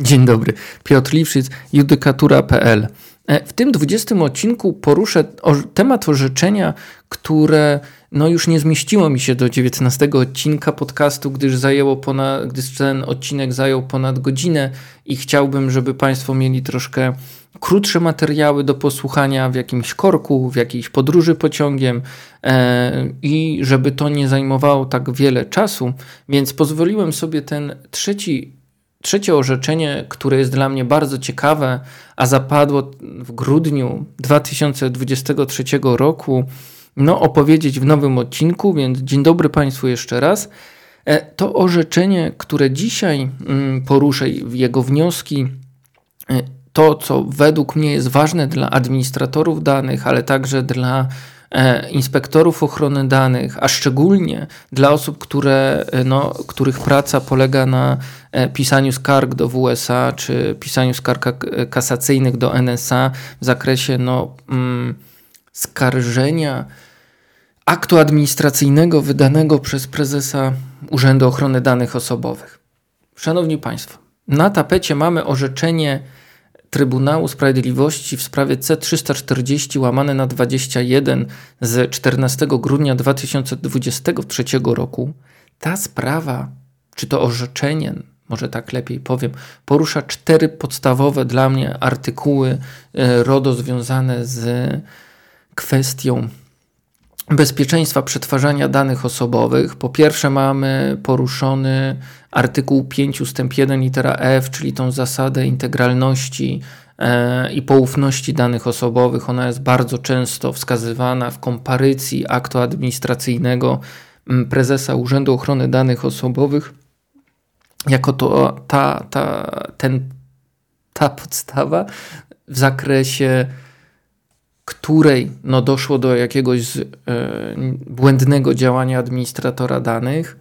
Dzień dobry, Piotr Liwszyc, judykatura.pl. E, w tym 20 odcinku poruszę temat orzeczenia, które no już nie zmieściło mi się do 19 odcinka podcastu, gdyż zajęło ponad, gdyż ten odcinek zajął ponad godzinę i chciałbym, żeby Państwo mieli troszkę krótsze materiały do posłuchania w jakimś korku, w jakiejś podróży pociągiem e, i żeby to nie zajmowało tak wiele czasu, więc pozwoliłem sobie ten trzeci Trzecie orzeczenie, które jest dla mnie bardzo ciekawe, a zapadło w grudniu 2023 roku, no opowiedzieć w nowym odcinku, więc dzień dobry Państwu jeszcze raz. E, to orzeczenie, które dzisiaj mm, poruszę, jego wnioski, e, to co według mnie jest ważne dla administratorów danych, ale także dla inspektorów ochrony danych, a szczególnie dla osób, które, e, no, których praca polega na e, pisaniu skarg do WSA czy pisaniu skarg kasacyjnych do NSA w zakresie no, mm, skarżenia aktu administracyjnego wydanego przez prezesa Urzędu Ochrony Danych Osobowych. Szanowni Państwo, na tapecie mamy orzeczenie Trybunału Sprawiedliwości w sprawie C340 łamane na 21 z 14 grudnia 2023 roku, ta sprawa, czy to orzeczenie, może tak lepiej powiem, porusza cztery podstawowe dla mnie artykuły e, RODO związane z kwestią bezpieczeństwa przetwarzania danych osobowych. Po pierwsze mamy poruszony artykuł 5 ust. 1 litera F, czyli tą zasadę integralności e, i poufności danych osobowych. Ona jest bardzo często wskazywana w komparycji aktu administracyjnego prezesa Urzędu Ochrony Danych Osobowych jako to, ta, ta, ten, ta podstawa w zakresie której no, doszło do jakiegoś e, błędnego działania administratora danych.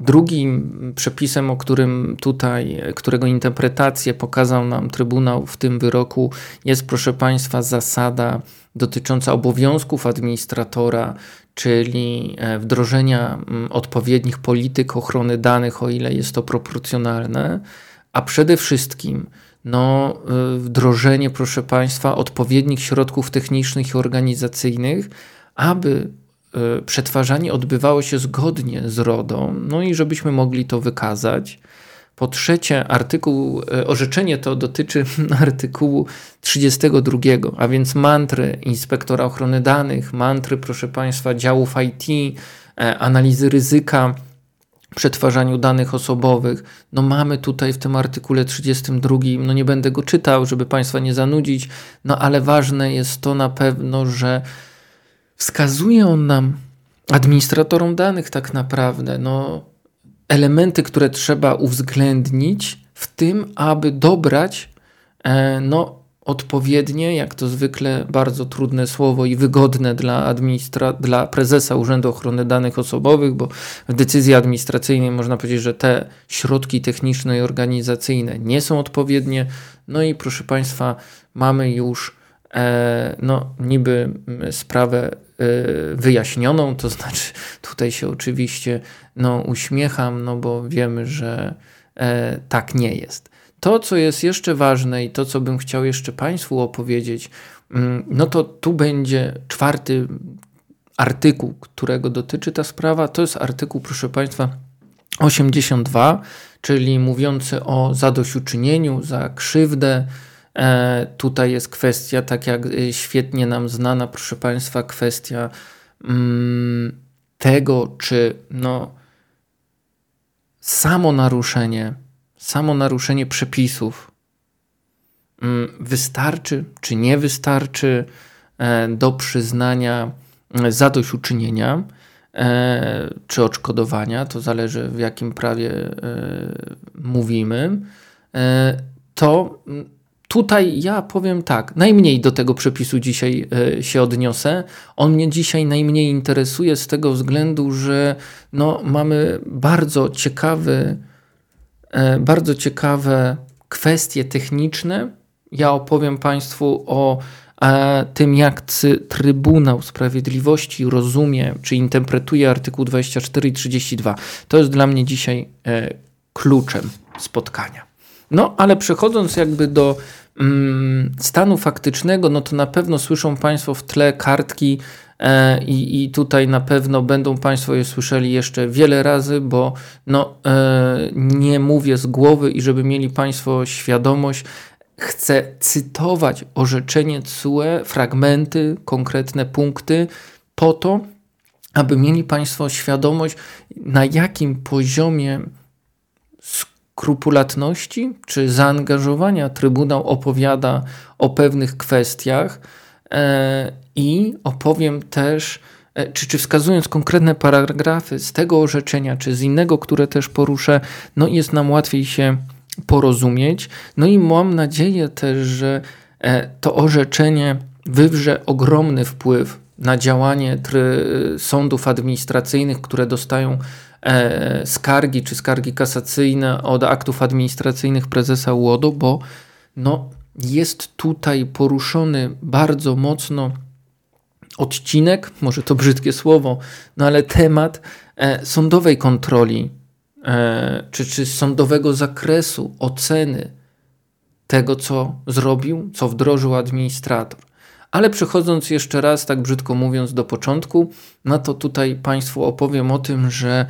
Drugim przepisem, o którym tutaj, którego interpretację pokazał nam Trybunał w tym wyroku, jest, proszę Państwa, zasada dotycząca obowiązków administratora, czyli e, wdrożenia odpowiednich polityk ochrony danych, o ile jest to proporcjonalne, a przede wszystkim no, y, wdrożenie, proszę Państwa, odpowiednich środków technicznych i organizacyjnych, aby y, przetwarzanie odbywało się zgodnie z RODO, no i żebyśmy mogli to wykazać. Po trzecie, y, orzeczenie to dotyczy artykułu 32, a więc mantry inspektora ochrony danych, mantry, proszę Państwa, działów IT, analizy ryzyka, przetwarzaniu danych osobowych. No mamy tutaj w tym artykule 32, no nie będę go czytał, żeby Państwa nie zanudzić, no ale ważne jest to na pewno, że wskazuje on nam, administratorom danych tak naprawdę, no elementy, które trzeba uwzględnić w tym, aby dobrać e, no, odpowiednie, jak to zwykle bardzo trudne słowo i wygodne dla, administra dla prezesa Urzędu Ochrony Danych Osobowych, bo w decyzji administracyjnej można powiedzieć, że te środki techniczne i organizacyjne nie są odpowiednie. No i proszę Państwa, mamy już e, no, niby sprawę e, wyjaśnioną, to znaczy tutaj się oczywiście no, uśmiecham, no bo wiemy, że e, tak nie jest. To, co jest jeszcze ważne i to, co bym chciał jeszcze Państwu opowiedzieć, mm, no to tu będzie czwarty artykuł, którego dotyczy ta sprawa. To jest artykuł, proszę Państwa, 82, czyli mówiący o zadośćuczynieniu za krzywdę. E, tutaj jest kwestia, tak jak e, świetnie nam znana, proszę Państwa, kwestia mm, tego, czy no, samo naruszenie samo naruszenie przepisów mm, wystarczy czy nie wystarczy e, do przyznania e, zadośćuczynienia e, czy odszkodowania, to zależy w jakim prawie mówimy, to mm, tutaj ja powiem tak, najmniej do tego przepisu dzisiaj się odniosę. On mnie dzisiaj najmniej interesuje z tego względu, że no, mamy bardzo ciekawy bardzo ciekawe kwestie techniczne. Ja opowiem Państwu o e, tym, jak Trybunał Sprawiedliwości rozumie czy interpretuje artykuł 24 i 32. To jest dla mnie dzisiaj e, kluczem spotkania. No, ale przechodząc jakby do mm, stanu faktycznego, no to na pewno słyszą Państwo w tle kartki e, i, i tutaj na pewno będą Państwo je słyszeli jeszcze wiele razy, bo no, e, nie mówię z głowy i żeby mieli Państwo świadomość, chcę cytować orzeczenie CUE, fragmenty, konkretne punkty, po to, aby mieli Państwo świadomość, na jakim poziomie skrupulatności czy zaangażowania Trybunał opowiada o pewnych kwestiach. E, i opowiem też, e, czy, czy wskazując konkretne paragrafy z tego orzeczenia, czy z innego, które też poruszę, no jest nam łatwiej się porozumieć. No i mam nadzieję też, że e, to orzeczenie wywrze ogromny wpływ na działanie sądów administracyjnych, które dostają e, skargi czy skargi kasacyjne od aktów administracyjnych prezesa UODO, bo no, jest tutaj poruszony bardzo mocno odcinek, może to brzydkie słowo, no ale temat e, sądowej kontroli e, czy, czy sądowego zakresu oceny tego, co zrobił, co wdrożył administrator. Ale przechodząc jeszcze raz, tak brzydko mówiąc, do początku, no to tutaj Państwu opowiem o tym, że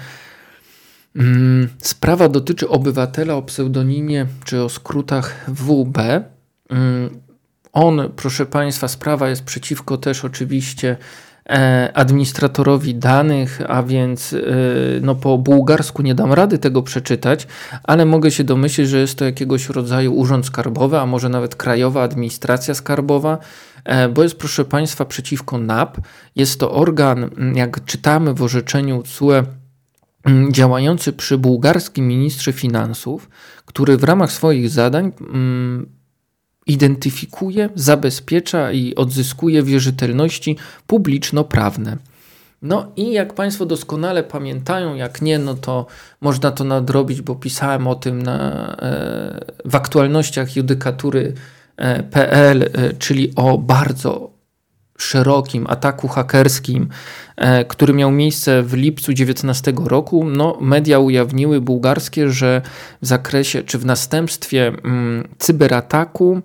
mm, sprawa dotyczy obywatela o pseudonimie czy o skrótach WB. Mm, on, proszę Państwa, sprawa jest przeciwko też oczywiście E, administratorowi danych, a więc e, no po bułgarsku nie dam rady tego przeczytać, ale mogę się domyślić, że jest to jakiegoś rodzaju urząd skarbowy, a może nawet Krajowa Administracja Skarbowa, e, bo jest proszę Państwa przeciwko NAP. Jest to organ, jak czytamy w orzeczeniu CUE, działający przy bułgarskim ministrze finansów, który w ramach swoich zadań identyfikuje, zabezpiecza i odzyskuje wierzytelności publiczno-prawne. No i jak Państwo doskonale pamiętają, jak nie, no to można to nadrobić, bo pisałem o tym na, e, w aktualnościach judykatury.pl, e, e, czyli o bardzo szerokim ataku hakerskim, który miał miejsce w lipcu 2019 roku, no, media ujawniły bułgarskie, że w zakresie czy w następstwie mm, cyberataku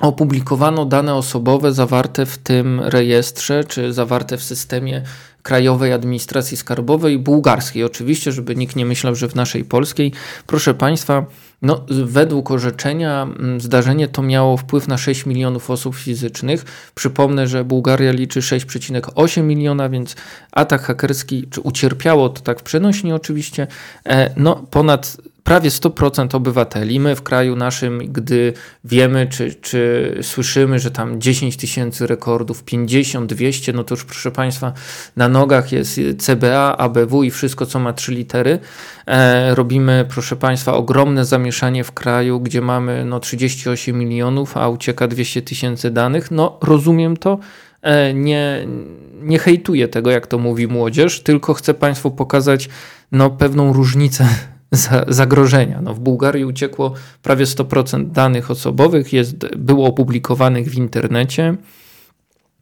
opublikowano dane osobowe zawarte w tym rejestrze, czy zawarte w systemie Krajowej Administracji Skarbowej bułgarskiej. Oczywiście, żeby nikt nie myślał, że w naszej polskiej. Proszę Państwa, no, według orzeczenia mm, zdarzenie to miało wpływ na 6 milionów osób fizycznych. Przypomnę, że Bułgaria liczy 6,8 miliona, więc atak hakerski, czy ucierpiało to tak w przenośni oczywiście, e, no ponad prawie 100% obywateli. My w kraju naszym, gdy wiemy, czy, czy słyszymy, że tam 10 tysięcy rekordów, 50, 200, no to już proszę Państwa, na nogach jest CBA, ABW i wszystko, co ma trzy litery. E, robimy, proszę Państwa, ogromne zamieszanie w kraju, gdzie mamy no, 38 milionów, a ucieka 200 tysięcy danych. No, rozumiem to. E, nie, nie hejtuję tego, jak to mówi młodzież, tylko chcę Państwu pokazać no, pewną różnicę zagrożenia. No, w Bułgarii uciekło prawie 100% danych osobowych, jest, było opublikowanych w internecie.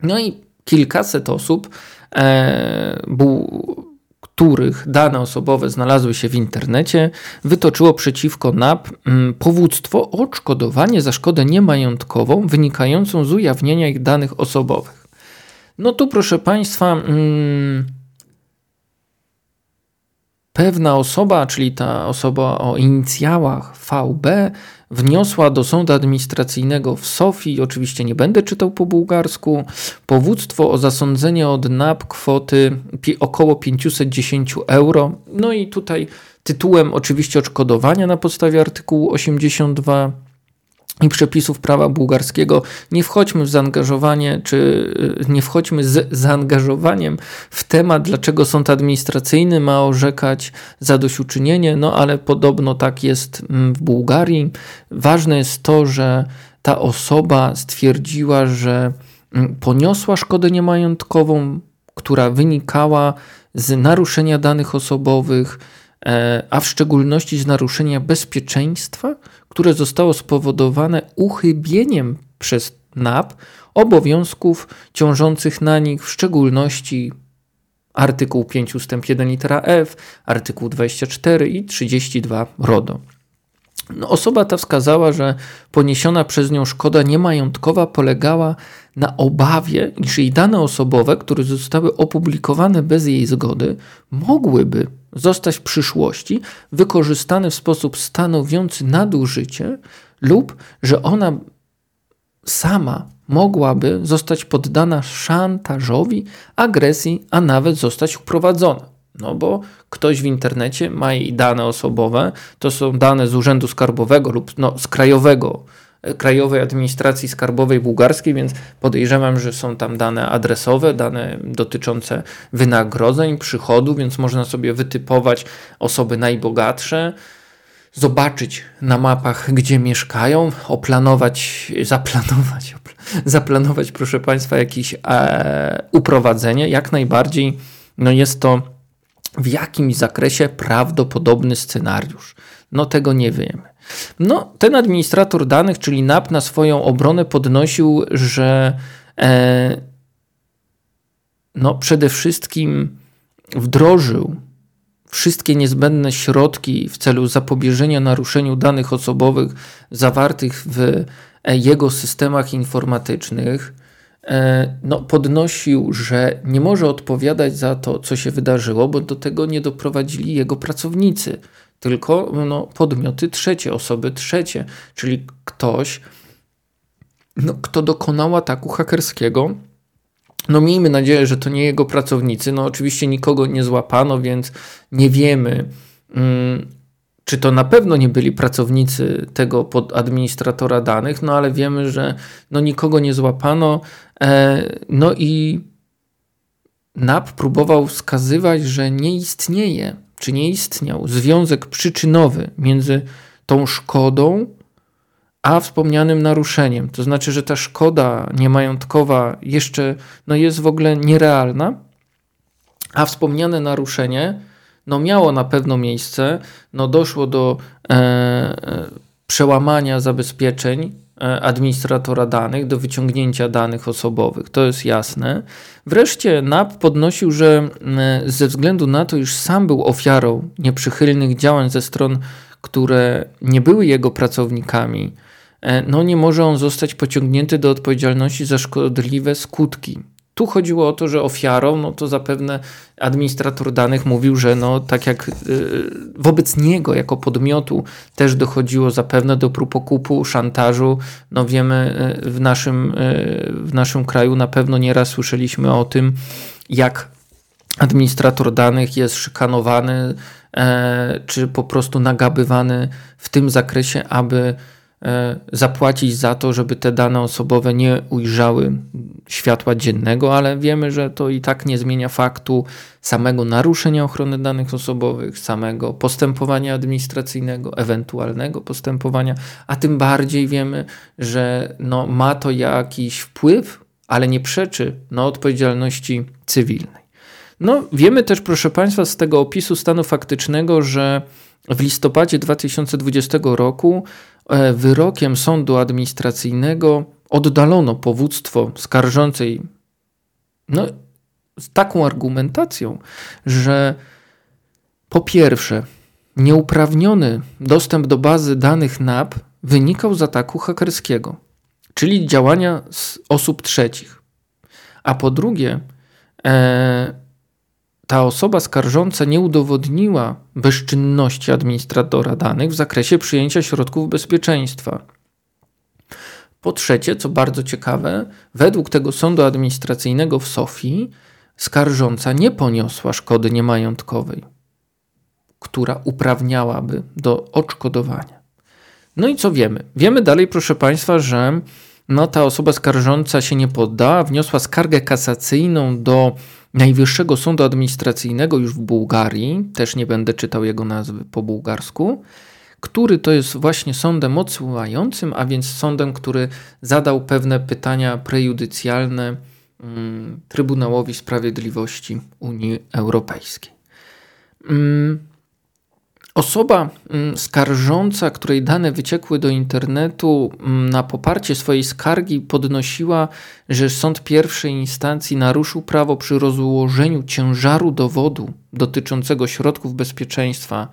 No i kilkaset osób, e, bu, których dane osobowe znalazły się w internecie, wytoczyło przeciwko NAP mm, powództwo o odszkodowanie za szkodę niemajątkową wynikającą z ujawnienia ich danych osobowych. No tu, proszę Państwa, mm, pewna osoba, czyli ta osoba o inicjałach VB, wniosła do sądu administracyjnego w Sofii, oczywiście nie będę czytał po bułgarsku, powództwo o zasądzenie od NAP kwoty około 510 euro. No i tutaj tytułem oczywiście odszkodowania na podstawie artykułu 82 i przepisów prawa bułgarskiego. Nie wchodźmy w zaangażowanie, czy y, nie wchodźmy z zaangażowaniem w temat, dlaczego sąd administracyjny ma orzekać zadośćuczynienie, no ale podobno tak jest mm, w Bułgarii. Ważne jest to, że ta osoba stwierdziła, że mm, poniosła szkodę niemajątkową, która wynikała z naruszenia danych osobowych, a w szczególności z naruszenia bezpieczeństwa, które zostało spowodowane uchybieniem przez NAP obowiązków ciążących na nich, w szczególności artykuł 5 ust. 1 litera F, artykuł 24 i 32 RODO. No, osoba ta wskazała, że poniesiona przez nią szkoda niemajątkowa polegała na obawie, iż jej dane osobowe, które zostały opublikowane bez jej zgody, mogłyby zostać w przyszłości wykorzystane w sposób stanowiący nadużycie lub że ona sama mogłaby zostać poddana szantażowi, agresji, a nawet zostać uprowadzona. No bo ktoś w internecie ma jej dane osobowe, to są dane z Urzędu Skarbowego lub no, z Krajowego, Krajowej Administracji Skarbowej Bułgarskiej, więc podejrzewam, że są tam dane adresowe, dane dotyczące wynagrodzeń, przychodu, więc można sobie wytypować osoby najbogatsze, zobaczyć na mapach, gdzie mieszkają, oplanować, zaplanować, zaplanować, proszę Państwa, jakieś e, uprowadzenie. Jak najbardziej no jest to w jakimś zakresie prawdopodobny scenariusz. No tego nie wiemy. No, ten administrator danych, czyli NAP, na swoją obronę podnosił, że e, no, przede wszystkim wdrożył wszystkie niezbędne środki w celu zapobieżenia naruszeniu danych osobowych zawartych w e, jego systemach informatycznych. E, no, podnosił, że nie może odpowiadać za to, co się wydarzyło, bo do tego nie doprowadzili jego pracownicy, tylko no, podmioty trzecie, osoby trzecie, czyli ktoś, no, kto dokonał ataku hakerskiego. No miejmy nadzieję, że to nie jego pracownicy. No oczywiście nikogo nie złapano, więc nie wiemy, mm, czy to na pewno nie byli pracownicy tego pod administratora danych, no ale wiemy, że no nikogo nie złapano. E, no i NAP próbował wskazywać, że nie istnieje, czy nie istniał związek przyczynowy między tą szkodą a wspomnianym naruszeniem. To znaczy, że ta szkoda niemajątkowa jeszcze no, jest w ogóle nierealna, a wspomniane naruszenie no, miało na pewno miejsce, no, doszło do e, e przełamania zabezpieczeń administratora danych, do wyciągnięcia danych osobowych. To jest jasne. Wreszcie NAP podnosił, że e, ze względu na to, iż sam był ofiarą nieprzychylnych działań ze stron, które nie były jego pracownikami, no nie może on zostać pociągnięty do odpowiedzialności za szkodliwe skutki tu chodziło o to, że ofiarą, no to zapewne administrator danych mówił, że no tak jak y, wobec niego jako podmiotu też dochodziło zapewne do prób okupu, szantażu. No wiemy y, w naszym, y, w naszym kraju na pewno nieraz słyszeliśmy o tym, jak administrator danych jest szykanowany, e, czy po prostu nagabywany w tym zakresie, aby zapłacić za to, żeby te dane osobowe nie ujrzały światła dziennego, ale wiemy, że to i tak nie zmienia faktu samego naruszenia ochrony danych osobowych, samego postępowania administracyjnego, ewentualnego postępowania, a tym bardziej wiemy, że no, ma to jakiś wpływ, ale nie przeczy na odpowiedzialności cywilnej. No, wiemy też, proszę Państwa, z tego opisu stanu faktycznego, że w listopadzie 2020 roku E, wyrokiem sądu administracyjnego oddalono powództwo skarżącej no, z taką argumentacją, że po pierwsze, nieuprawniony dostęp do bazy danych NAP wynikał z ataku hakerskiego, czyli działania osób trzecich. A po drugie, e, ta osoba skarżąca nie udowodniła bezczynności administratora danych w zakresie przyjęcia środków bezpieczeństwa. Po trzecie, co bardzo ciekawe, według tego sądu administracyjnego w Sofii skarżąca nie poniosła szkody niemajątkowej, która uprawniałaby do odszkodowania. No i co wiemy? Wiemy dalej, proszę Państwa, że no, ta osoba skarżąca się nie poddała, wniosła skargę kasacyjną do Najwyższego Sądu Administracyjnego już w Bułgarii, też nie będę czytał jego nazwy po bułgarsku, który to jest właśnie sądem odsyłającym, a więc sądem, który zadał pewne pytania prejudycjalne mm, Trybunałowi Sprawiedliwości Unii Europejskiej. Osoba mm, skarżąca, której dane wyciekły do internetu, mm, na poparcie swojej skargi podnosiła, że sąd pierwszej instancji naruszył prawo przy rozłożeniu ciężaru dowodu dotyczącego środków bezpieczeństwa,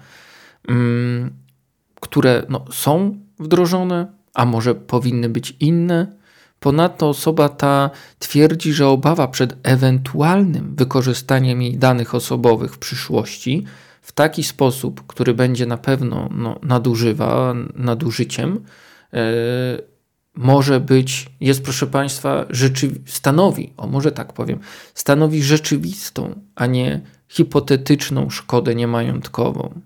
mm, które no, są wdrożone, a może powinny być inne. Ponadto osoba ta twierdzi, że obawa przed ewentualnym wykorzystaniem jej danych osobowych w przyszłości w taki sposób, który będzie na pewno no, nadużywa, nadużyciem, yy, może być, jest proszę Państwa, stanowi, o może tak powiem, stanowi rzeczywistą, a nie hipotetyczną szkodę niemajątkową.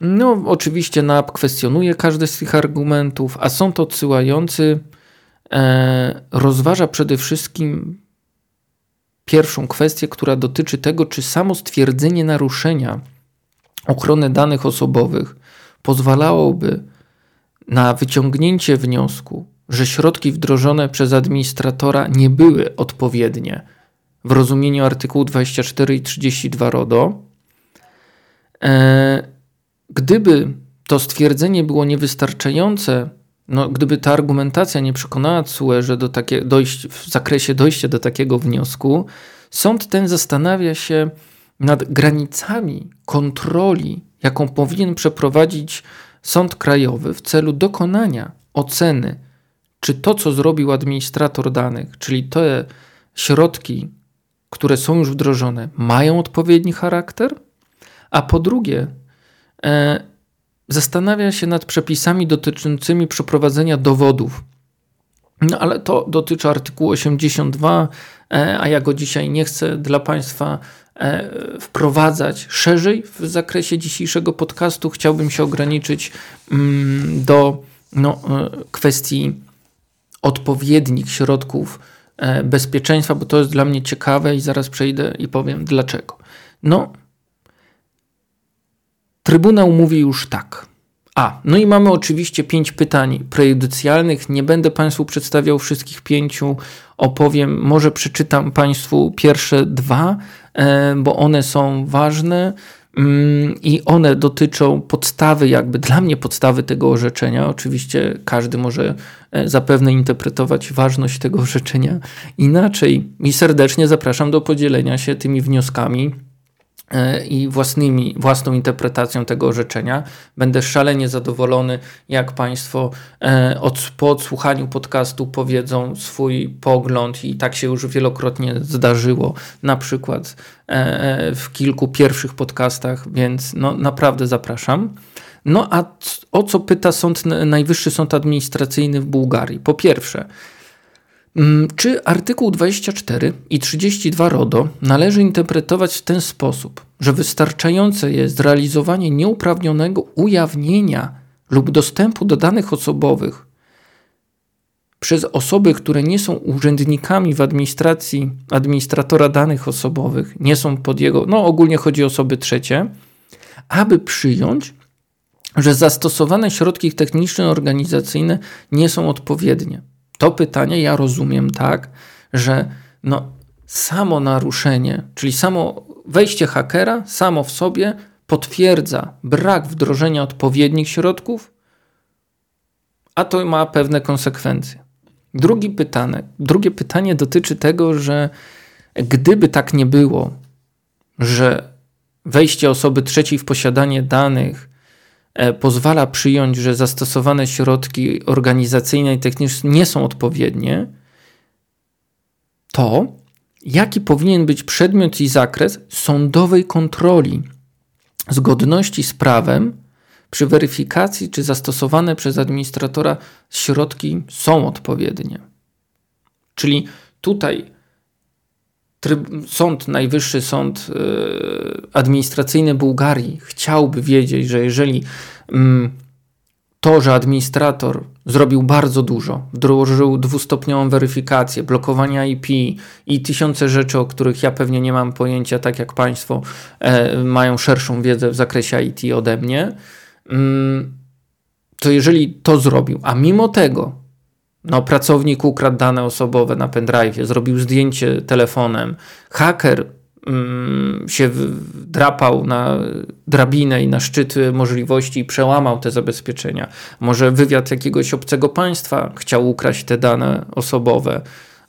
No, oczywiście NAP kwestionuje każdy z tych argumentów, a sąd odsyłający e, rozważa przede wszystkim pierwszą kwestię, która dotyczy tego, czy samo stwierdzenie naruszenia ochrony danych osobowych pozwalałoby na wyciągnięcie wniosku, że środki wdrożone przez administratora nie były odpowiednie w rozumieniu artykułu 24 i 32 RODO. E, gdyby to stwierdzenie było niewystarczające, no, gdyby ta argumentacja nie przekonała CUE, że do takie, dojść, w zakresie dojścia do takiego wniosku, sąd ten zastanawia się nad granicami kontroli, jaką powinien przeprowadzić sąd krajowy w celu dokonania oceny, czy to, co zrobił administrator danych, czyli te środki, które są już wdrożone, mają odpowiedni charakter, a po drugie, e, zastanawia się nad przepisami dotyczącymi przeprowadzenia dowodów. No ale to dotyczy artykułu 82, e, a ja go dzisiaj nie chcę dla Państwa wprowadzać szerzej w zakresie dzisiejszego podcastu. Chciałbym się ograniczyć mm, do no, e, kwestii odpowiednich środków bezpieczeństwa, bo to jest dla mnie ciekawe i zaraz przejdę i powiem dlaczego. No, Trybunał mówi już tak. A, no i mamy oczywiście pięć pytań prejudycjalnych. Nie będę Państwu przedstawiał wszystkich pięciu. Opowiem, może przeczytam Państwu pierwsze dwa, e, bo one są ważne mm, i one dotyczą podstawy, jakby dla mnie podstawy tego orzeczenia. Oczywiście każdy może e, zapewne interpretować ważność tego orzeczenia inaczej. I serdecznie zapraszam do podzielenia się tymi wnioskami E, i własnymi, własną interpretacją tego orzeczenia. Będę szalenie zadowolony, jak Państwo e, od, po odsłuchaniu podcastu powiedzą swój pogląd, i tak się już wielokrotnie zdarzyło, na przykład e, w kilku pierwszych podcastach, więc no, naprawdę zapraszam. No a o co pyta sąd, Najwyższy Sąd Administracyjny w Bułgarii? Po pierwsze, czy artykuł 24 i 32 RODO należy interpretować w ten sposób, że wystarczające jest zrealizowanie nieuprawnionego ujawnienia lub dostępu do danych osobowych przez osoby, które nie są urzędnikami w administracji administratora danych osobowych, nie są pod jego, no ogólnie chodzi o osoby trzecie, aby przyjąć, że zastosowane środki techniczne organizacyjne nie są odpowiednie. To pytanie ja rozumiem tak, że no, samo naruszenie, czyli samo wejście hakera samo w sobie potwierdza brak wdrożenia odpowiednich środków, a to ma pewne konsekwencje. Drugi pytanie, drugie pytanie dotyczy tego, że gdyby tak nie było, że wejście osoby trzeciej w posiadanie danych pozwala przyjąć, że zastosowane środki organizacyjne i techniczne nie są odpowiednie, to jaki powinien być przedmiot i zakres sądowej kontroli zgodności z prawem przy weryfikacji, czy zastosowane przez administratora środki są odpowiednie. Czyli tutaj tryb, sąd, najwyższy sąd y, administracyjny Bułgarii chciałby wiedzieć, że jeżeli mm, to, że administrator zrobił bardzo dużo, wdrożył dwustopniową weryfikację, blokowania IP i tysiące rzeczy, o których ja pewnie nie mam pojęcia, tak jak Państwo e, mają szerszą wiedzę w zakresie IT ode mnie, mm, to jeżeli to zrobił, a mimo tego no, pracownik ukradł dane osobowe na pendrive, zrobił zdjęcie telefonem, haker mm, się drapał na drabinę i na szczyt możliwości i przełamał te zabezpieczenia. Może wywiad jakiegoś obcego państwa chciał ukraść te dane osobowe.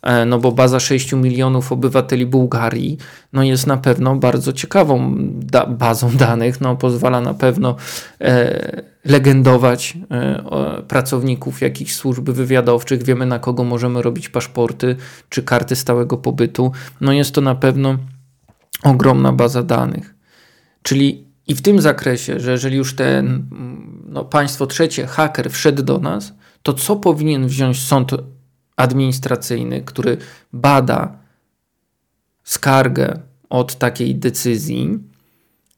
E, no bo baza 6 milionów obywateli Bułgarii no jest na pewno bardzo ciekawą da bazą danych, no pozwala na pewno e, legendować e, pracowników jakichś służb wywiadowczych, wiemy na kogo możemy robić paszporty czy karty stałego pobytu, no jest to na pewno ogromna baza danych. Czyli i w tym zakresie, że jeżeli już ten no, państwo trzecie, haker wszedł do nas, to co powinien wziąć sąd administracyjny, który bada skargę od takiej decyzji,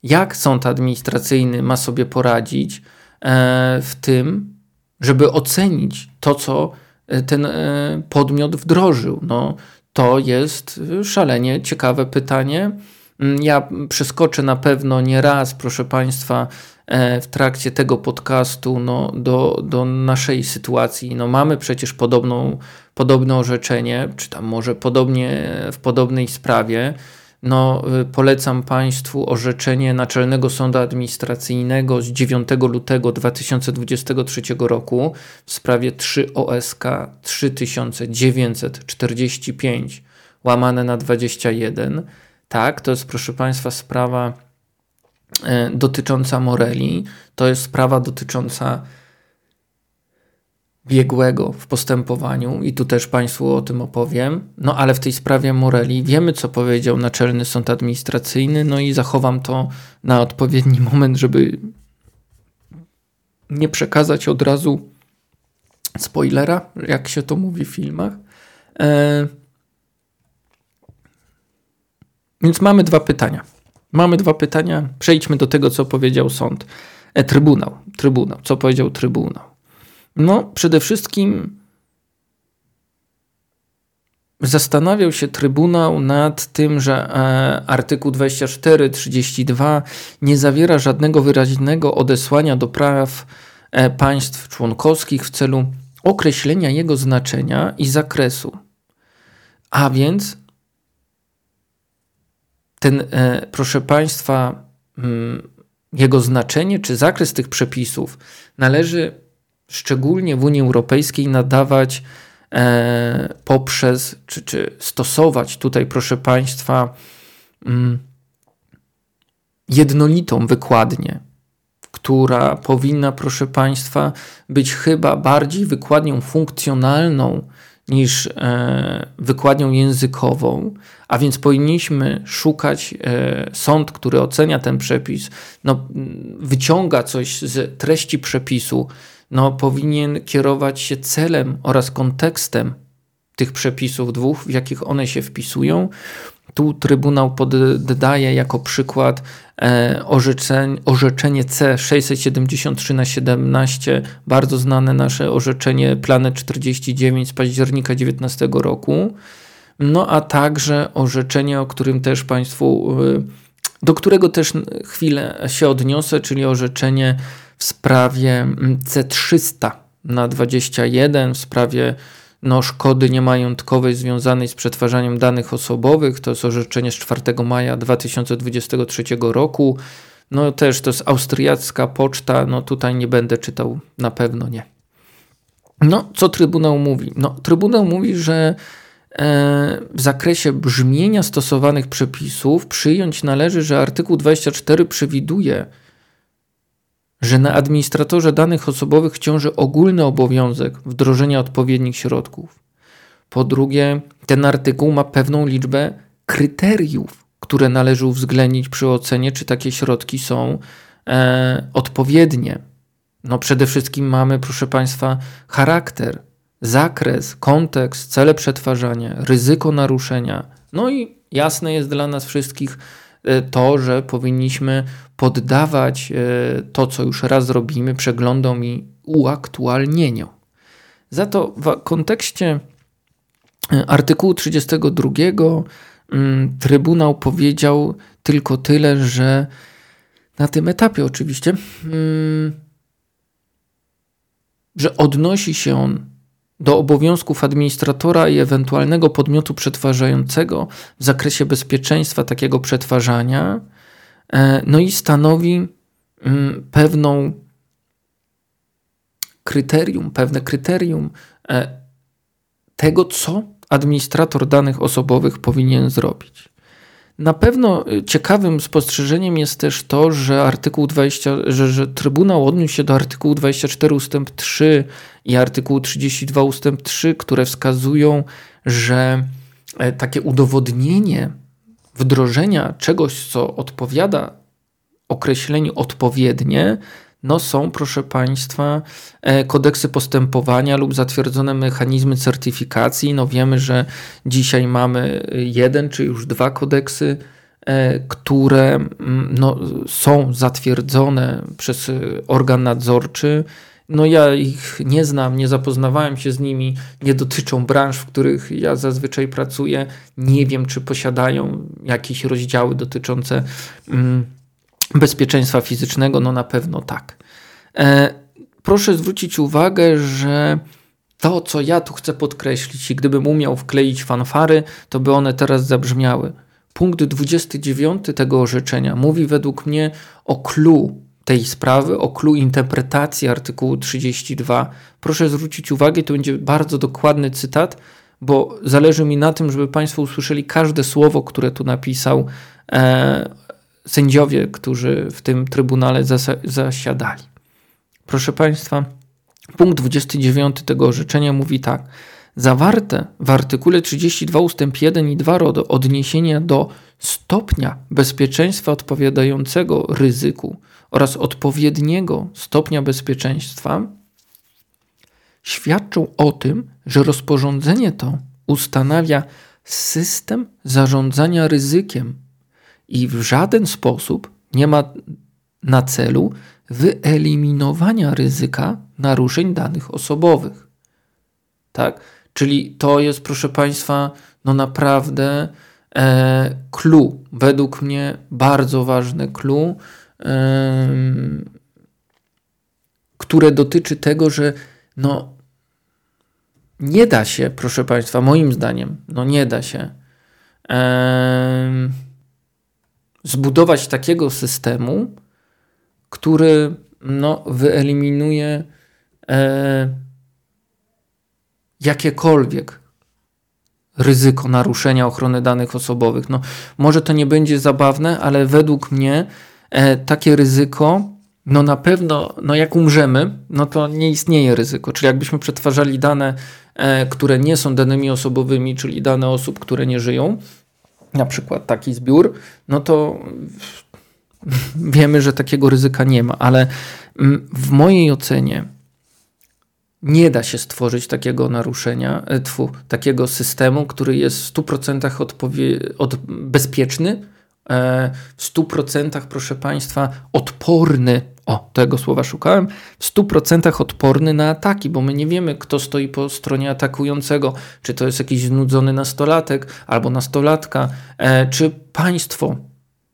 jak sąd administracyjny ma sobie poradzić e, w tym, żeby ocenić to, co e, ten e, podmiot wdrożył. No, to jest szalenie ciekawe pytanie. Mm, ja przeskoczę na pewno nie raz, proszę Państwa, w trakcie tego podcastu no, do, do naszej sytuacji. No, mamy przecież podobną, podobne orzeczenie, czy tam może podobnie w podobnej sprawie. No, y, polecam Państwu orzeczenie Naczelnego Sądu Administracyjnego z 9 lutego 2023 roku w sprawie 3 OSK 3945 łamane na 21. Tak, to jest proszę Państwa sprawa E, dotycząca Moreli. To jest sprawa dotycząca biegłego w postępowaniu i tu też Państwu o tym opowiem. No ale w tej sprawie Moreli wiemy, co powiedział Naczelny Sąd Administracyjny, no i zachowam to na odpowiedni moment, żeby nie przekazać od razu spoilera, jak się to mówi w filmach. E... Więc mamy dwa pytania. Mamy dwa pytania. Przejdźmy do tego, co powiedział sąd. E, trybunał. Trybunał. Co powiedział Trybunał? No, przede wszystkim zastanawiał się Trybunał nad tym, że e, artykuł 24-32 nie zawiera żadnego wyraźnego odesłania do praw e, państw członkowskich w celu określenia jego znaczenia i zakresu. A więc ten, e, proszę Państwa, mm, jego znaczenie czy zakres tych przepisów należy szczególnie w Unii Europejskiej nadawać e, poprzez, czy, czy stosować tutaj, proszę Państwa, mm, jednolitą wykładnię, która powinna, proszę Państwa, być chyba bardziej wykładnią funkcjonalną niż e, wykładnią językową, a więc powinniśmy szukać e, sąd, który ocenia ten przepis, no, wyciąga coś z treści przepisu, no, powinien kierować się celem oraz kontekstem tych przepisów dwóch, w jakich one się wpisują. Tu Trybunał poddaje jako przykład e, orzeczenie, orzeczenie C 673 na 17, bardzo znane nasze orzeczenie Planet 49 z października 19 roku no a także orzeczenie, o którym też Państwu, y, do którego też chwilę się odniosę, czyli orzeczenie w sprawie mm, C300 na 21, w sprawie no, szkody niemajątkowej związanej z przetwarzaniem danych osobowych. To jest orzeczenie z 4 maja 2023 roku. No też to jest austriacka poczta, no tutaj nie będę czytał, na pewno nie. No, co Trybunał mówi? No, Trybunał mówi, że E, w zakresie brzmienia stosowanych przepisów przyjąć należy, że artykuł 24 przewiduje, że na administratorze danych osobowych ciąży ogólny obowiązek wdrożenia odpowiednich środków. Po drugie, ten artykuł ma pewną liczbę kryteriów, które należy uwzględnić przy ocenie, czy takie środki są e, odpowiednie. No przede wszystkim mamy, proszę Państwa, charakter zakres, kontekst, cele przetwarzania, ryzyko naruszenia. No i jasne jest dla nas wszystkich to, że powinniśmy poddawać e, to, co już raz robimy, przeglądom i uaktualnieniom. Za to w kontekście e, artykułu 32 mm, Trybunał powiedział tylko tyle, że na tym etapie oczywiście, mm, że odnosi się on do obowiązków administratora i ewentualnego podmiotu przetwarzającego w zakresie bezpieczeństwa takiego przetwarzania, e, no i stanowi mm, pewną kryterium, pewne kryterium e, tego, co administrator danych osobowych powinien zrobić? Na pewno y, ciekawym spostrzeżeniem jest też to, że artykuł 20, że, że Trybunał odniósł się do artykułu 24 ustęp 3 i artykułu 32 ustęp 3, które wskazują, że e, takie udowodnienie wdrożenia czegoś, co odpowiada określeniu odpowiednie, no są, proszę Państwa, e, kodeksy postępowania lub zatwierdzone mechanizmy certyfikacji. No wiemy, że dzisiaj mamy jeden czy już dwa kodeksy, e, które mm, no, są zatwierdzone przez organ nadzorczy. No ja ich nie znam, nie zapoznawałem się z nimi, nie dotyczą branż, w których ja zazwyczaj pracuję. Nie wiem, czy posiadają jakieś rozdziały dotyczące mm, bezpieczeństwa fizycznego. No na pewno tak. E, proszę zwrócić uwagę, że to, co ja tu chcę podkreślić, i gdybym umiał wkleić fanfary, to by one teraz zabrzmiały. Punkt 29 tego orzeczenia mówi według mnie o clue tej sprawy, o clue interpretacji artykułu 32. Proszę zwrócić uwagę, to będzie bardzo dokładny cytat, bo zależy mi na tym, żeby Państwo usłyszeli każde słowo, które tu napisał e, sędziowie, którzy w tym trybunale zasiadali. Proszę Państwa, punkt 29 tego orzeczenia mówi tak. Zawarte w artykule 32 ust. 1 i 2 RODO odniesienia do stopnia bezpieczeństwa odpowiadającego ryzyku oraz odpowiedniego stopnia bezpieczeństwa świadczą o tym, że rozporządzenie to ustanawia system zarządzania ryzykiem i w żaden sposób nie ma na celu wyeliminowania ryzyka naruszeń danych osobowych. Tak? Czyli to jest, proszę Państwa, no naprawdę e, clue, według mnie bardzo ważne clue, które dotyczy tego, że no nie da się, proszę Państwa, moim zdaniem, no nie da się zbudować takiego systemu, który no, wyeliminuje e, jakiekolwiek ryzyko naruszenia ochrony danych osobowych. No, może to nie będzie zabawne, ale według mnie takie ryzyko, no na pewno, no jak umrzemy, no to nie istnieje ryzyko. Czyli jakbyśmy przetwarzali dane, e, które nie są danymi osobowymi, czyli dane osób, które nie żyją, na przykład taki zbiór, no to wiemy, że takiego ryzyka nie ma, ale mm, w mojej ocenie nie da się stworzyć takiego naruszenia, e, tfu, takiego systemu, który jest w 100% odpowie- od, bezpieczny, e, w 100% proszę Państwa odporny, o tego słowa szukałem, w 100% odporny na ataki, bo my nie wiemy, kto stoi po stronie atakującego, czy to jest jakiś znudzony nastolatek albo nastolatka, e, czy państwo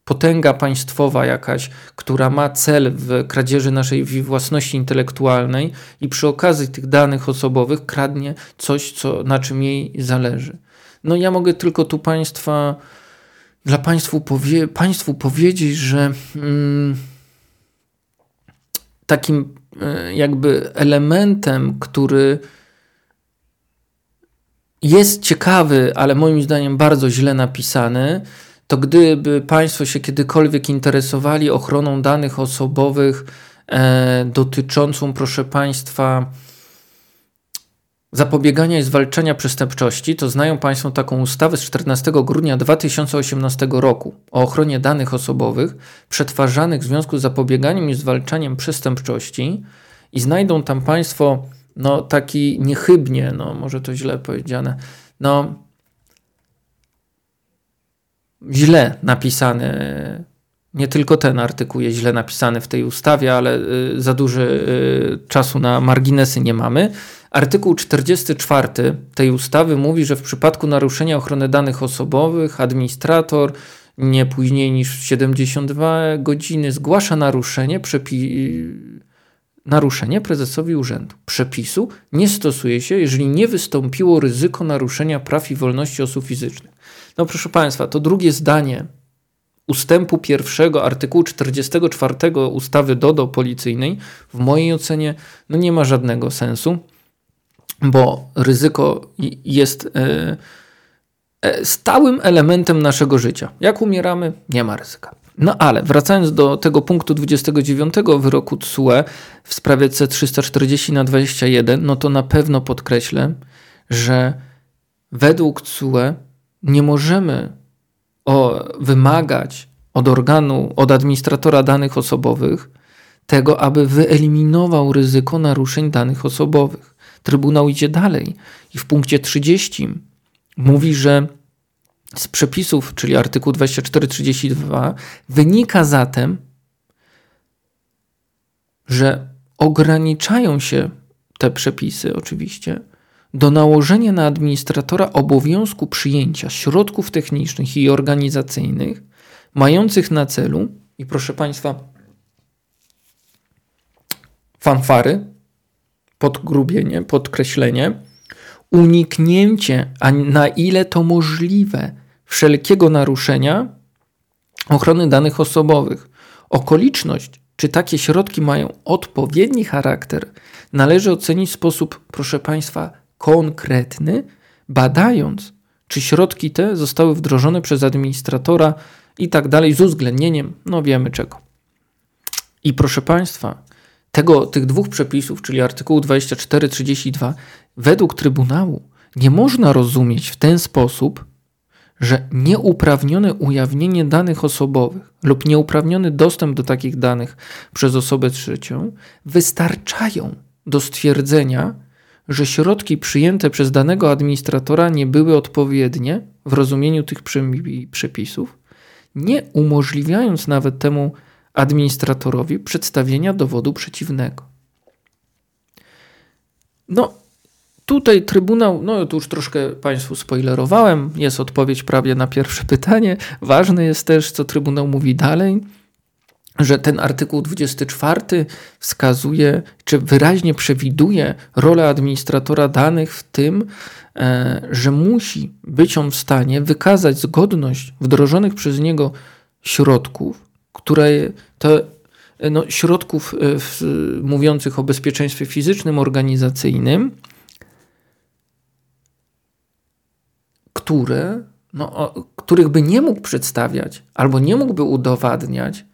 potęga państwowa jakaś, która ma cel w kradzieży naszej własności intelektualnej i przy okazji tych danych osobowych kradnie coś, co, na czym jej zależy. No ja mogę tylko tu państwa, dla państwu, powie, państwu powiedzieć, że mm, takim e, jakby elementem, który jest ciekawy, ale moim zdaniem bardzo źle napisany, to gdyby Państwo się kiedykolwiek interesowali ochroną danych osobowych e, dotyczącą, proszę Państwa, zapobiegania i zwalczania przestępczości, to znają Państwo taką ustawę z 14 grudnia 2018 roku o ochronie danych osobowych przetwarzanych w związku z zapobieganiem i zwalczaniem przestępczości i znajdą tam Państwo no, taki niechybnie, no może to źle powiedziane, no źle napisany. Nie tylko ten artykuł jest źle napisany w tej ustawie, ale y, za dużo y, czasu na marginesy nie mamy. Artykuł 44 tej ustawy mówi, że w przypadku naruszenia ochrony danych osobowych administrator nie później niż 72 godziny zgłasza naruszenie, przepi- naruszenie prezesowi urzędu. Przepisu nie stosuje się, jeżeli nie wystąpiło ryzyko naruszenia praw i wolności osób fizycznych. No proszę Państwa, to drugie zdanie ustępu pierwszego artykułu 44 ustawy DODO policyjnej w mojej ocenie no nie ma żadnego sensu. bo ryzyko jest e, e, stałym elementem naszego życia. Jak umieramy, nie ma ryzyka. No ale wracając do tego punktu 29 wyroku TSUE w sprawie C340 na 21, no to na pewno podkreślę, że według TSUE nie możemy o, wymagać od organu, od administratora danych osobowych tego, aby wyeliminował ryzyko naruszeń danych osobowych. Trybunał idzie dalej i w punkcie 30 mówi, że z przepisów, czyli artykuł 2432, wynika zatem, że ograniczają się te przepisy oczywiście do nałożenia na administratora obowiązku przyjęcia środków technicznych i organizacyjnych mających na celu, i proszę Państwa, fanfary, podgrubienie, podkreślenie, uniknięcie, a na ile to możliwe, wszelkiego naruszenia ochrony danych osobowych. Okoliczność, czy takie środki mają odpowiedni charakter, należy ocenić w sposób, proszę Państwa, konkretny, badając, czy środki te zostały wdrożone przez administratora i tak dalej, z uwzględnieniem, no wiemy czego. I proszę Państwa, tego, tych dwóch przepisów, czyli artykułu 24-32, według Trybunału nie można rozumieć w ten sposób, że nieuprawnione ujawnienie danych osobowych lub nieuprawniony dostęp do takich danych przez osobę trzecią wystarczają do stwierdzenia, że środki przyjęte przez danego administratora nie były odpowiednie w rozumieniu tych przepisów, nie umożliwiając nawet temu administratorowi przedstawienia dowodu przeciwnego. No, tutaj Trybunał, no to już troszkę Państwu spoilerowałem, jest odpowiedź prawie na pierwsze pytanie. Ważne jest też, co Trybunał mówi dalej, że ten artykuł 24 wskazuje, czy wyraźnie przewiduje rolę administratora danych w tym, e, że musi być on w stanie wykazać zgodność wdrożonych przez niego środków które to no, środków e, w, mówiących o bezpieczeństwie fizycznym, organizacyjnym, które, no, których by nie mógł przedstawiać albo nie mógłby udowadniać,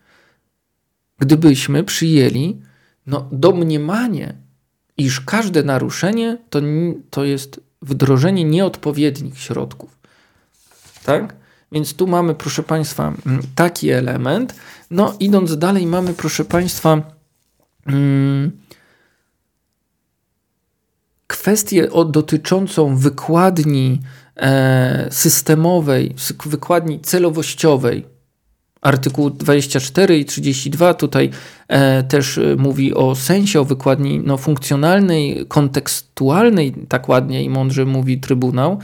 gdybyśmy przyjęli no, domniemanie, iż każde naruszenie to, to jest wdrożenie nieodpowiednich środków. Tak? Więc tu mamy, proszę Państwa, mm, taki element. No, idąc dalej, mamy, proszę Państwa, hmm, kwestię dotyczącą wykładni e, systemowej, wykładni celowościowej. Artykuł 24 i 32 tutaj e, też e, mówi o sensie, o wykładni no, funkcjonalnej, kontekstualnej, tak ładnie i mądrze mówi Trybunał.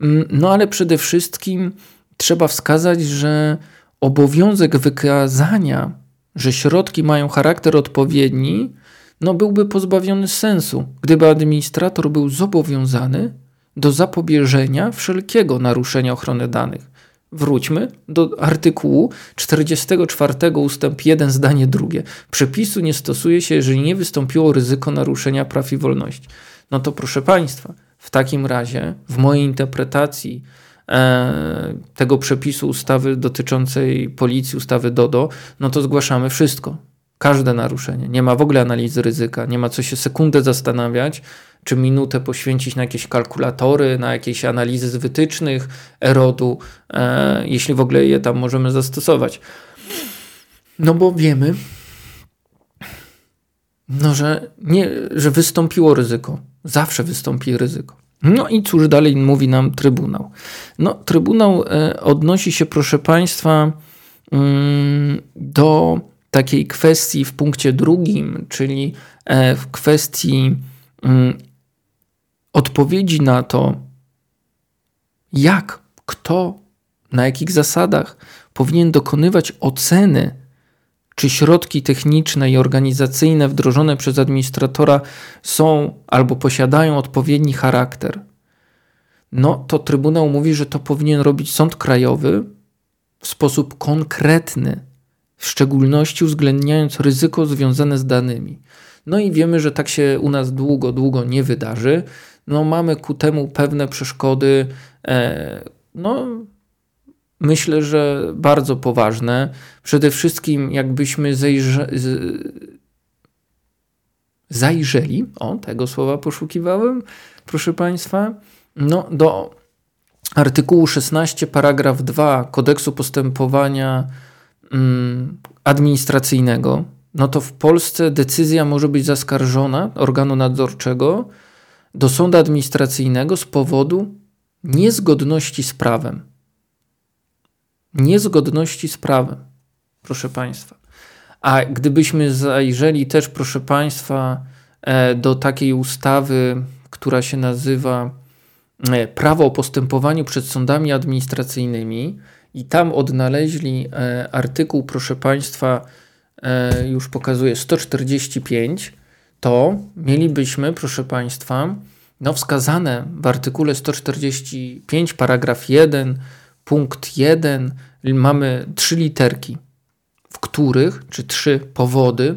Mm, no ale przede wszystkim trzeba wskazać, że obowiązek wykazania, że środki mają charakter odpowiedni, no byłby pozbawiony sensu, gdyby administrator był zobowiązany do zapobieżenia wszelkiego naruszenia ochrony danych. Wróćmy do artykułu 44 ustęp 1 zdanie drugie. Przepisu nie stosuje się, jeżeli nie wystąpiło ryzyko naruszenia praw i wolności. No to proszę Państwa, w takim razie w mojej interpretacji E, tego przepisu ustawy dotyczącej policji, ustawy DODO, no to zgłaszamy wszystko. Każde naruszenie. Nie ma w ogóle analizy ryzyka, nie ma co się sekundę zastanawiać, czy minutę poświęcić na jakieś kalkulatory, na jakieś analizy z wytycznych, erodu, e, jeśli w ogóle je tam możemy zastosować. No bo wiemy, no, że, nie, że wystąpiło ryzyko. Zawsze wystąpi ryzyko. No i cóż dalej mówi nam Trybunał? No, Trybunał e, odnosi się, proszę Państwa, mm, do takiej kwestii w punkcie drugim, czyli e, w kwestii mm, odpowiedzi na to, jak, kto, na jakich zasadach powinien dokonywać oceny czy środki techniczne i organizacyjne wdrożone przez administratora są albo posiadają odpowiedni charakter, no to Trybunał mówi, że to powinien robić Sąd Krajowy w sposób konkretny, w szczególności uwzględniając ryzyko związane z danymi. No i wiemy, że tak się u nas długo, długo nie wydarzy. No mamy ku temu pewne przeszkody, e, no myślę, że bardzo poważne. Przede wszystkim jakbyśmy zajrzeli, o tego słowa poszukiwałem, proszę Państwa, no do artykułu 16, paragraf 2 kodeksu postępowania mm, administracyjnego, no to w Polsce decyzja może być zaskarżona organu nadzorczego do sądu administracyjnego z powodu niezgodności z prawem. Niezgodności z prawem, proszę Państwa. A gdybyśmy zajrzeli też, proszę Państwa, e, do takiej ustawy, która się nazywa e, Prawo o postępowaniu przed sądami administracyjnymi, i tam odnaleźli e, artykuł, proszę Państwa, już pokazuję 145, to mielibyśmy, proszę Państwa, no wskazane w artykule 145, paragraf 1, punkt 1, mamy trzy literki w których, czy trzy powody,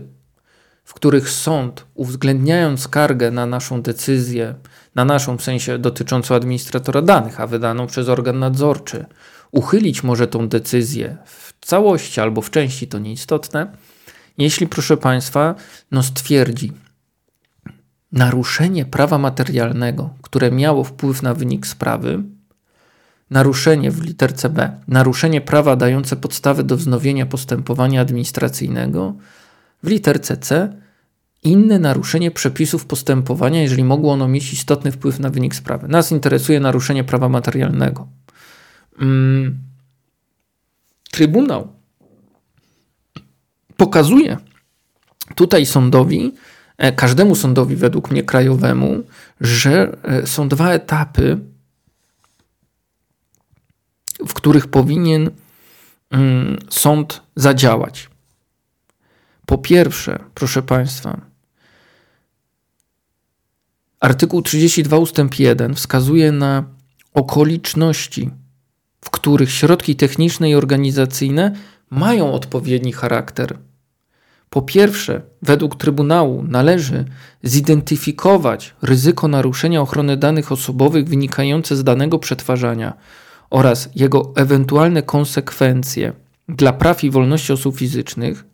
w których sąd, uwzględniając skargę na naszą decyzję, na naszą w sensie dotyczącą administratora danych, a wydaną przez organ nadzorczy, uchylić może tą decyzję w całości albo w części, to nieistotne, jeśli, proszę Państwa, no stwierdzi naruszenie prawa materialnego, które miało wpływ na wynik sprawy, naruszenie w literce B, naruszenie prawa dające podstawy do wznowienia postępowania administracyjnego, w literce C inne naruszenie przepisów postępowania, jeżeli mogło ono mieć istotny wpływ na wynik sprawy. Nas interesuje naruszenie prawa materialnego. Hmm. Trybunał pokazuje tutaj sądowi, każdemu sądowi według mnie krajowemu, że e, są dwa etapy w których powinien mm, sąd zadziałać. Po pierwsze, proszę Państwa, artykuł 32 ustęp 1 wskazuje na okoliczności, w których środki techniczne i organizacyjne mają odpowiedni charakter. Po pierwsze, według Trybunału należy zidentyfikować ryzyko naruszenia ochrony danych osobowych wynikające z danego przetwarzania oraz jego ewentualne konsekwencje dla praw i wolności osób fizycznych,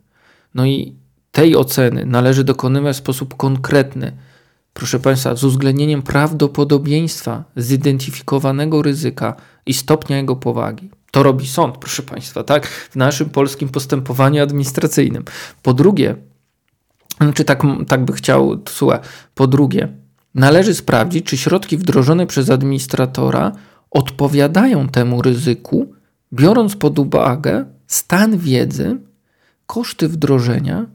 no i tej oceny należy dokonywać w sposób konkretny, proszę Państwa, z uwzględnieniem prawdopodobieństwa zidentyfikowanego ryzyka i stopnia jego powagi. To robi sąd, proszę Państwa, tak? W naszym polskim postępowaniu administracyjnym. Po drugie, znaczy tak, tak by chciał, słuchaj, po drugie, należy sprawdzić, czy środki wdrożone przez administratora odpowiadają temu ryzyku, biorąc pod uwagę stan wiedzy, koszty wdrożenia,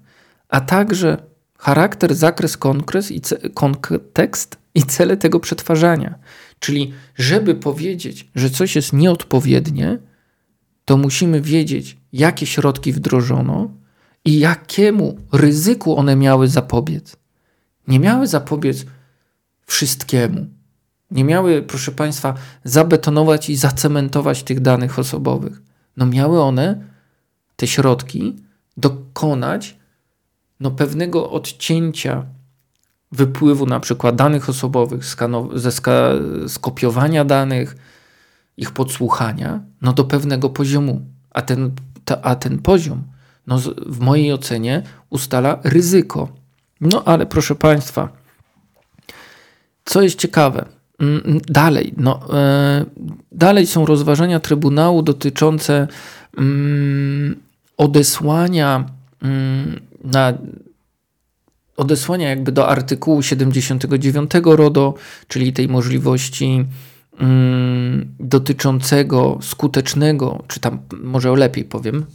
a także charakter, zakres, konkres i kontekst i cele tego przetwarzania. Czyli, żeby powiedzieć, że coś jest nieodpowiednie, to musimy wiedzieć, jakie środki wdrożono i jakiemu ryzyku one miały zapobiec. Nie miały zapobiec wszystkiemu nie miały, proszę Państwa, zabetonować i zacementować tych danych osobowych. No miały one, te środki, dokonać no, pewnego odcięcia wypływu na przykład danych osobowych, ze skopiowania danych, ich podsłuchania, no do pewnego poziomu. A ten, ta, a ten poziom, no, w mojej ocenie, ustala ryzyko. No ale proszę Państwa, co jest ciekawe, Mm, mm, dalej, no, e, dalej są rozważania Trybunału dotyczące mm, odesłania na odesłania jakby do artykułu 79 RODO, czyli tej możliwości dotyczącego skutecznego, czy tam może lepiej powiem,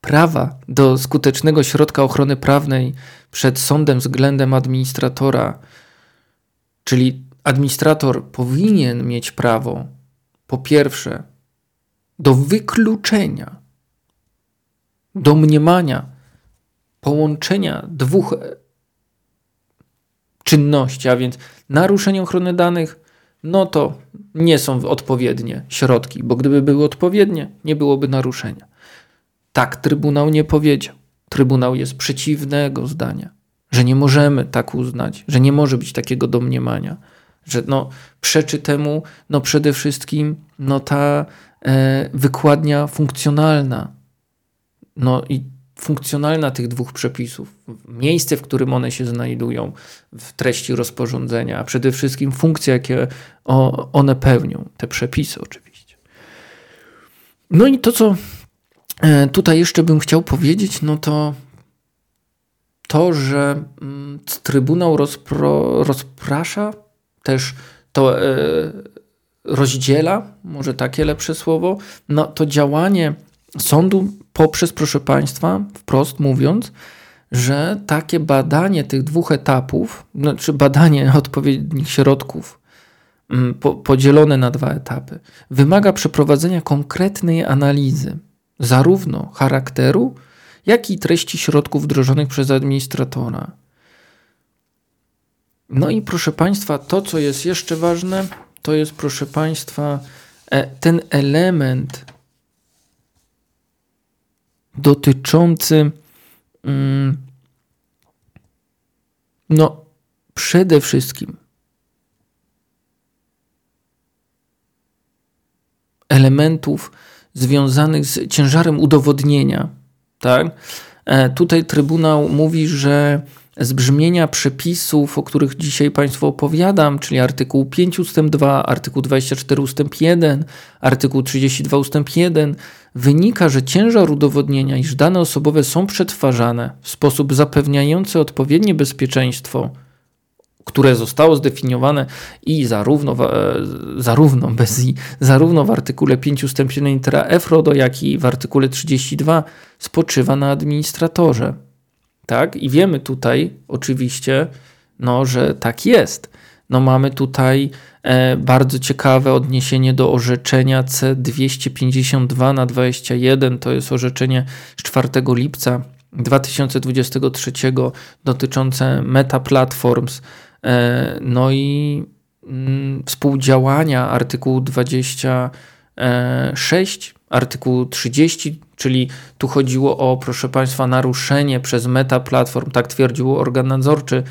prawa do skutecznego środka ochrony prawnej przed sądem względem administratora, czyli administrator powinien mieć prawo, po pierwsze, do wykluczenia, domniemania, połączenia dwóch czynności, a więc naruszenie ochrony danych, no to nie są odpowiednie środki, bo gdyby były odpowiednie, nie byłoby naruszenia. Tak Trybunał nie powiedział. Trybunał jest przeciwnego zdania, że nie możemy tak uznać, że nie może być takiego domniemania że no, przeczy temu no, przede wszystkim no, ta e, wykładnia funkcjonalna. No i funkcjonalna tych dwóch przepisów, miejsce, w którym one się znajdują w treści rozporządzenia, a przede wszystkim funkcje, jakie one pełnią, te przepisy oczywiście. No i to, co e, tutaj jeszcze bym chciał powiedzieć, no to to, że mm, Trybunał rozpro, rozprasza, też to e, rozdziela, może takie lepsze słowo, no to działanie sądu poprzez, proszę Państwa, wprost mówiąc, że takie badanie tych dwóch etapów, znaczy badanie odpowiednich środków mm, po, podzielone na dwa etapy, wymaga przeprowadzenia konkretnej analizy zarówno charakteru, jak i treści środków wdrożonych przez administratora. No i proszę Państwa, to co jest jeszcze ważne, to jest proszę Państwa e, ten element dotyczący mm, no przede wszystkim elementów związanych z ciężarem udowodnienia. Tak? E, tutaj Trybunał mówi, że z brzmienia przepisów, o których dzisiaj Państwu opowiadam, czyli artykuł 5 ust. 2, artykuł 24 ust. 1, artykuł 32 ust. 1, wynika, że ciężar udowodnienia, iż dane osobowe są przetwarzane w sposób zapewniający odpowiednie bezpieczeństwo, które zostało zdefiniowane i zarówno, w, e, zarówno bez i, zarówno w artykule 5 ust. 1 litera F RODO, jak i w artykule 32 spoczywa na administratorze. Tak? I wiemy tutaj oczywiście, no, że tak jest. No, mamy tutaj e, bardzo ciekawe odniesienie do orzeczenia C252 na 21. To jest orzeczenie z 4 lipca 2023 dotyczące Meta Platforms. E, no i mm, współdziałania artykułu 26, artykuł 30 Czyli tu chodziło o, proszę Państwa, naruszenie przez Meta Platform, tak twierdził organ nadzorczy,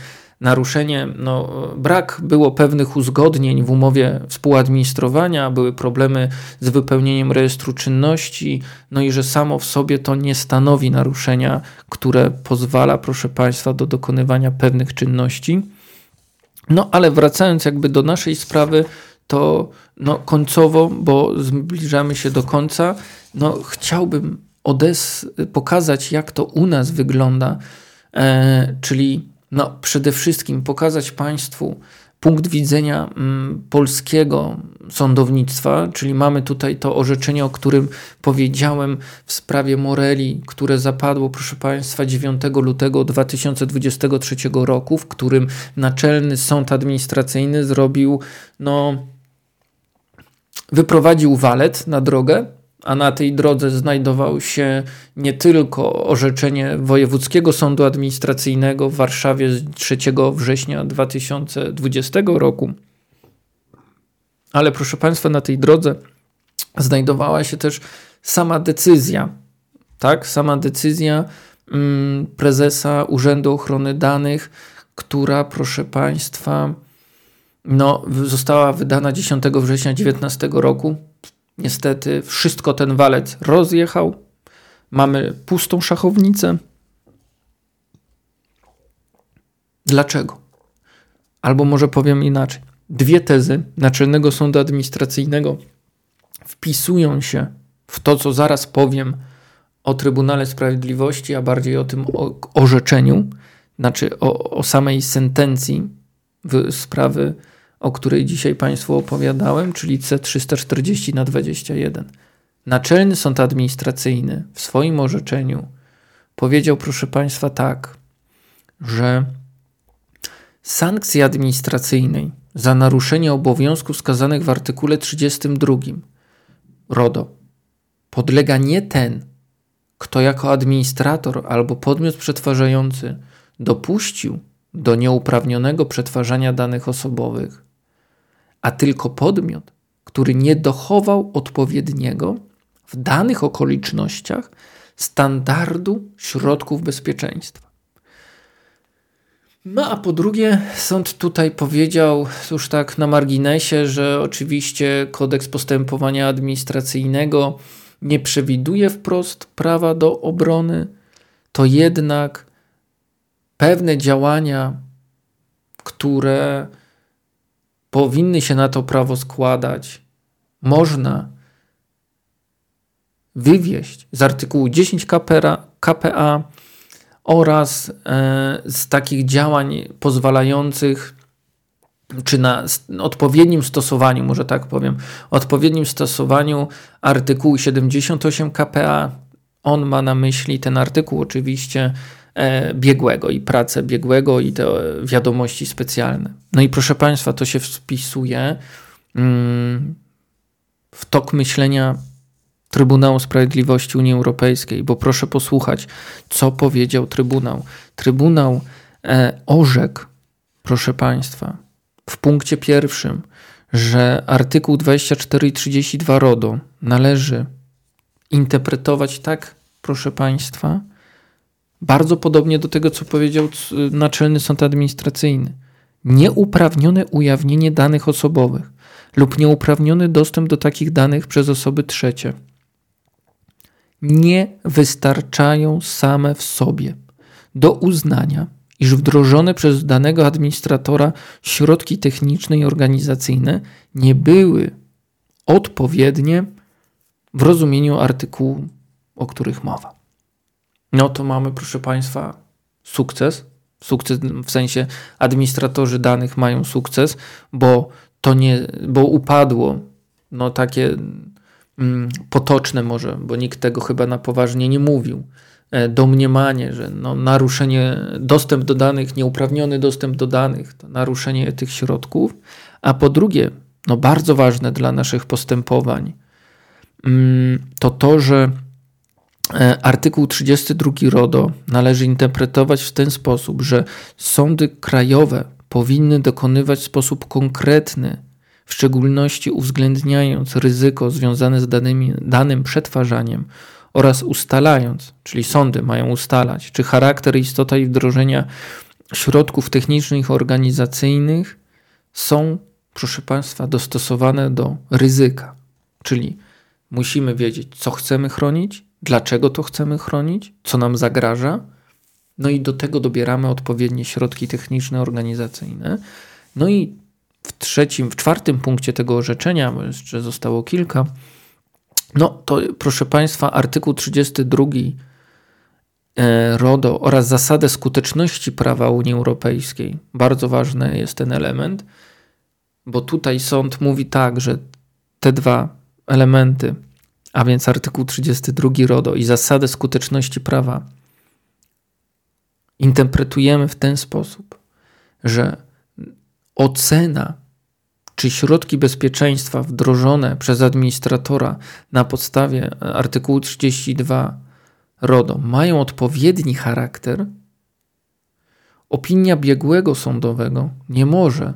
naruszenie, no, brak było pewnych uzgodnień w umowie współadministrowania, były problemy z wypełnieniem rejestru czynności, no i że samo w sobie to nie stanowi naruszenia, które pozwala, proszę Państwa, do dokonywania pewnych czynności. No ale wracając jakby do naszej sprawy, to no, końcowo, bo zbliżamy się do końca, no, chciałbym odes pokazać, jak to u nas wygląda, e, czyli no, przede wszystkim pokazać Państwu punkt widzenia mm, polskiego sądownictwa, czyli mamy tutaj to orzeczenie, o którym powiedziałem w sprawie Moreli, które zapadło, proszę Państwa, 9 lutego 2023 roku, w którym Naczelny Sąd Administracyjny zrobił, no, wyprowadził walet na drogę, a na tej drodze znajdował się nie tylko orzeczenie Wojewódzkiego Sądu Administracyjnego w Warszawie z 3 września 2020 roku, ale proszę Państwa, na tej drodze znajdowała się też sama decyzja, tak, sama decyzja mm, prezesa Urzędu Ochrony Danych, która, proszę Państwa, no, została wydana 10 września 2019 roku Niestety wszystko ten walec rozjechał. Mamy pustą szachownicę. Dlaczego? Albo może powiem inaczej. Dwie tezy Naczelnego Sądu Administracyjnego wpisują się w to, co zaraz powiem o Trybunale Sprawiedliwości, a bardziej o tym orzeczeniu, znaczy o, o samej sentencji sprawy o której dzisiaj Państwu opowiadałem, czyli C340 na 21. Naczelny Sąd Administracyjny w swoim orzeczeniu powiedział, proszę Państwa, tak, że sankcji administracyjnej za naruszenie obowiązków wskazanych w artykule 32 RODO podlega nie ten, kto jako administrator albo podmiot przetwarzający dopuścił do nieuprawnionego przetwarzania danych osobowych, a tylko podmiot, który nie dochował odpowiedniego w danych okolicznościach standardu środków bezpieczeństwa. No a po drugie, sąd tutaj powiedział już tak na marginesie, że oczywiście kodeks postępowania administracyjnego nie przewiduje wprost prawa do obrony, to jednak pewne działania, które powinny się na to prawo składać, można wywieść z artykułu 10 KPA, KPA oraz e, z takich działań pozwalających czy na odpowiednim stosowaniu, może tak powiem, odpowiednim stosowaniu artykułu 78 KPA. On ma na myśli ten artykuł oczywiście biegłego i pracę biegłego i te wiadomości specjalne. No i proszę Państwa, to się wpisuje mm, w tok myślenia Trybunału Sprawiedliwości Unii Europejskiej, bo proszę posłuchać, co powiedział Trybunał. Trybunał e, orzekł, proszę Państwa, w punkcie pierwszym, że artykuł 24 i 32 RODO należy interpretować tak, proszę Państwa, bardzo podobnie do tego, co powiedział Naczelny Sąd Administracyjny. Nieuprawnione ujawnienie danych osobowych lub nieuprawniony dostęp do takich danych przez osoby trzecie nie wystarczają same w sobie do uznania, iż wdrożone przez danego administratora środki techniczne i organizacyjne nie były odpowiednie w rozumieniu artykułu, o których mowa. No to mamy, proszę Państwa, sukces. Sukces w sensie administratorzy danych mają sukces, bo to nie, bo upadło no takie mm, potoczne może, bo nikt tego chyba na poważnie nie mówił. E, domniemanie, że no, naruszenie, dostęp do danych, nieuprawniony dostęp do danych, to naruszenie tych środków, a po drugie, no bardzo ważne dla naszych postępowań, mm, to to, że artykuł 32 RODO należy interpretować w ten sposób, że sądy krajowe powinny dokonywać w sposób konkretny, w szczególności uwzględniając ryzyko związane z danymi, danym przetwarzaniem oraz ustalając, czyli sądy mają ustalać, czy charakter, istota i wdrożenia środków technicznych organizacyjnych są, proszę Państwa, dostosowane do ryzyka. Czyli musimy wiedzieć, co chcemy chronić, dlaczego to chcemy chronić, co nam zagraża, no i do tego dobieramy odpowiednie środki techniczne, organizacyjne. No i w trzecim, w czwartym punkcie tego orzeczenia, bo jeszcze zostało kilka, no to proszę Państwa, artykuł 32 e, RODO oraz zasadę skuteczności prawa Unii Europejskiej. Bardzo ważny jest ten element, bo tutaj sąd mówi tak, że te dwa elementy, a więc artykuł 32 RODO i zasadę skuteczności prawa, interpretujemy w ten sposób, że ocena czy środki bezpieczeństwa wdrożone przez administratora na podstawie artykułu 32 RODO mają odpowiedni charakter, opinia biegłego sądowego nie może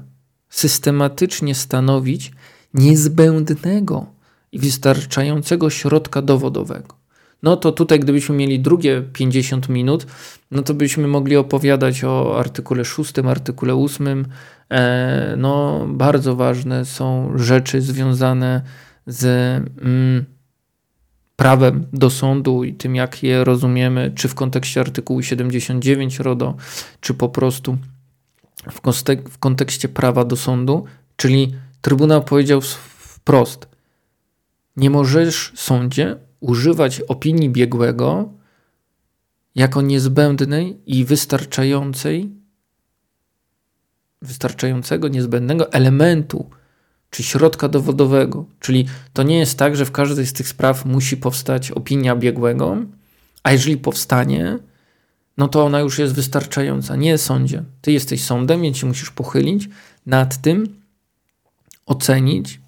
systematycznie stanowić niezbędnego i wystarczającego środka dowodowego no to tutaj gdybyśmy mieli drugie 50 minut, no to byśmy mogli opowiadać o artykule 6, artykule 8. E, no, bardzo ważne są rzeczy związane z mm, prawem do sądu i tym, jak je rozumiemy, czy w kontekście artykułu 79 RODO, czy po prostu w, kostek- w kontekście prawa do sądu, czyli Trybunał powiedział wprost: Nie możesz, sądzie, używać opinii biegłego jako niezbędnej i wystarczającej, wystarczającego, niezbędnego elementu czy środka dowodowego. Czyli to nie jest tak, że w każdej z tych spraw musi powstać opinia biegłego, a jeżeli powstanie, no to ona już jest wystarczająca. Nie sądzie. Ty jesteś sądem, więc się musisz pochylić nad tym, ocenić.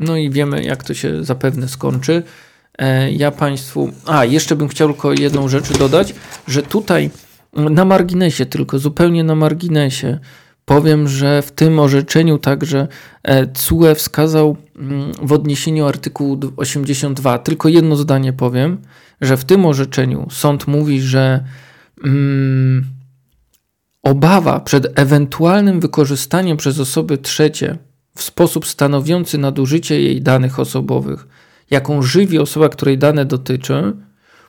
No i wiemy, jak to się zapewne skończy. E, ja Państwu. A, jeszcze bym chciał tylko jedną rzecz dodać, że tutaj na marginesie, tylko zupełnie na marginesie, powiem, że w tym orzeczeniu także e, CUE wskazał mm, w odniesieniu artykułu 82, tylko jedno zdanie powiem, że w tym orzeczeniu sąd mówi, że mm, obawa przed ewentualnym wykorzystaniem przez osoby trzecie w sposób stanowiący nadużycie jej danych osobowych, jaką żywi osoba, której dane dotyczy,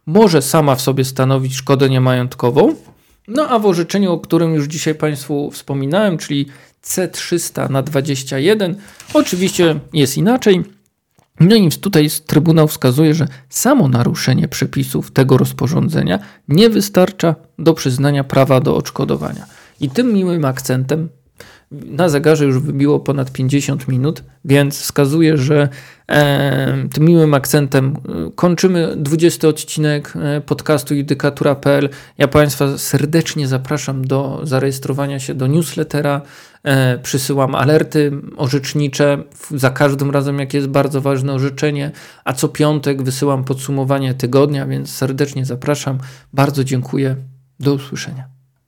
może sama w sobie stanowić szkodę niemajątkową. No a w orzeczeniu, o którym już dzisiaj Państwu wspominałem, czyli C300 na 21, oczywiście jest inaczej. No i tutaj Trybunał wskazuje, że samo naruszenie przepisów tego rozporządzenia nie wystarcza do przyznania prawa do odszkodowania. I tym miłym akcentem na zegarze już wybiło ponad 50 minut, więc wskazuje, że e, tym miłym akcentem e, kończymy 20 odcinek e, podcastu judykatura.pl. Ja Państwa serdecznie zapraszam do zarejestrowania się do newslettera. E, przysyłam alerty orzecznicze za każdym razem, jak jest bardzo ważne orzeczenie, a co piątek wysyłam podsumowanie tygodnia, więc serdecznie zapraszam. Bardzo dziękuję. Do usłyszenia.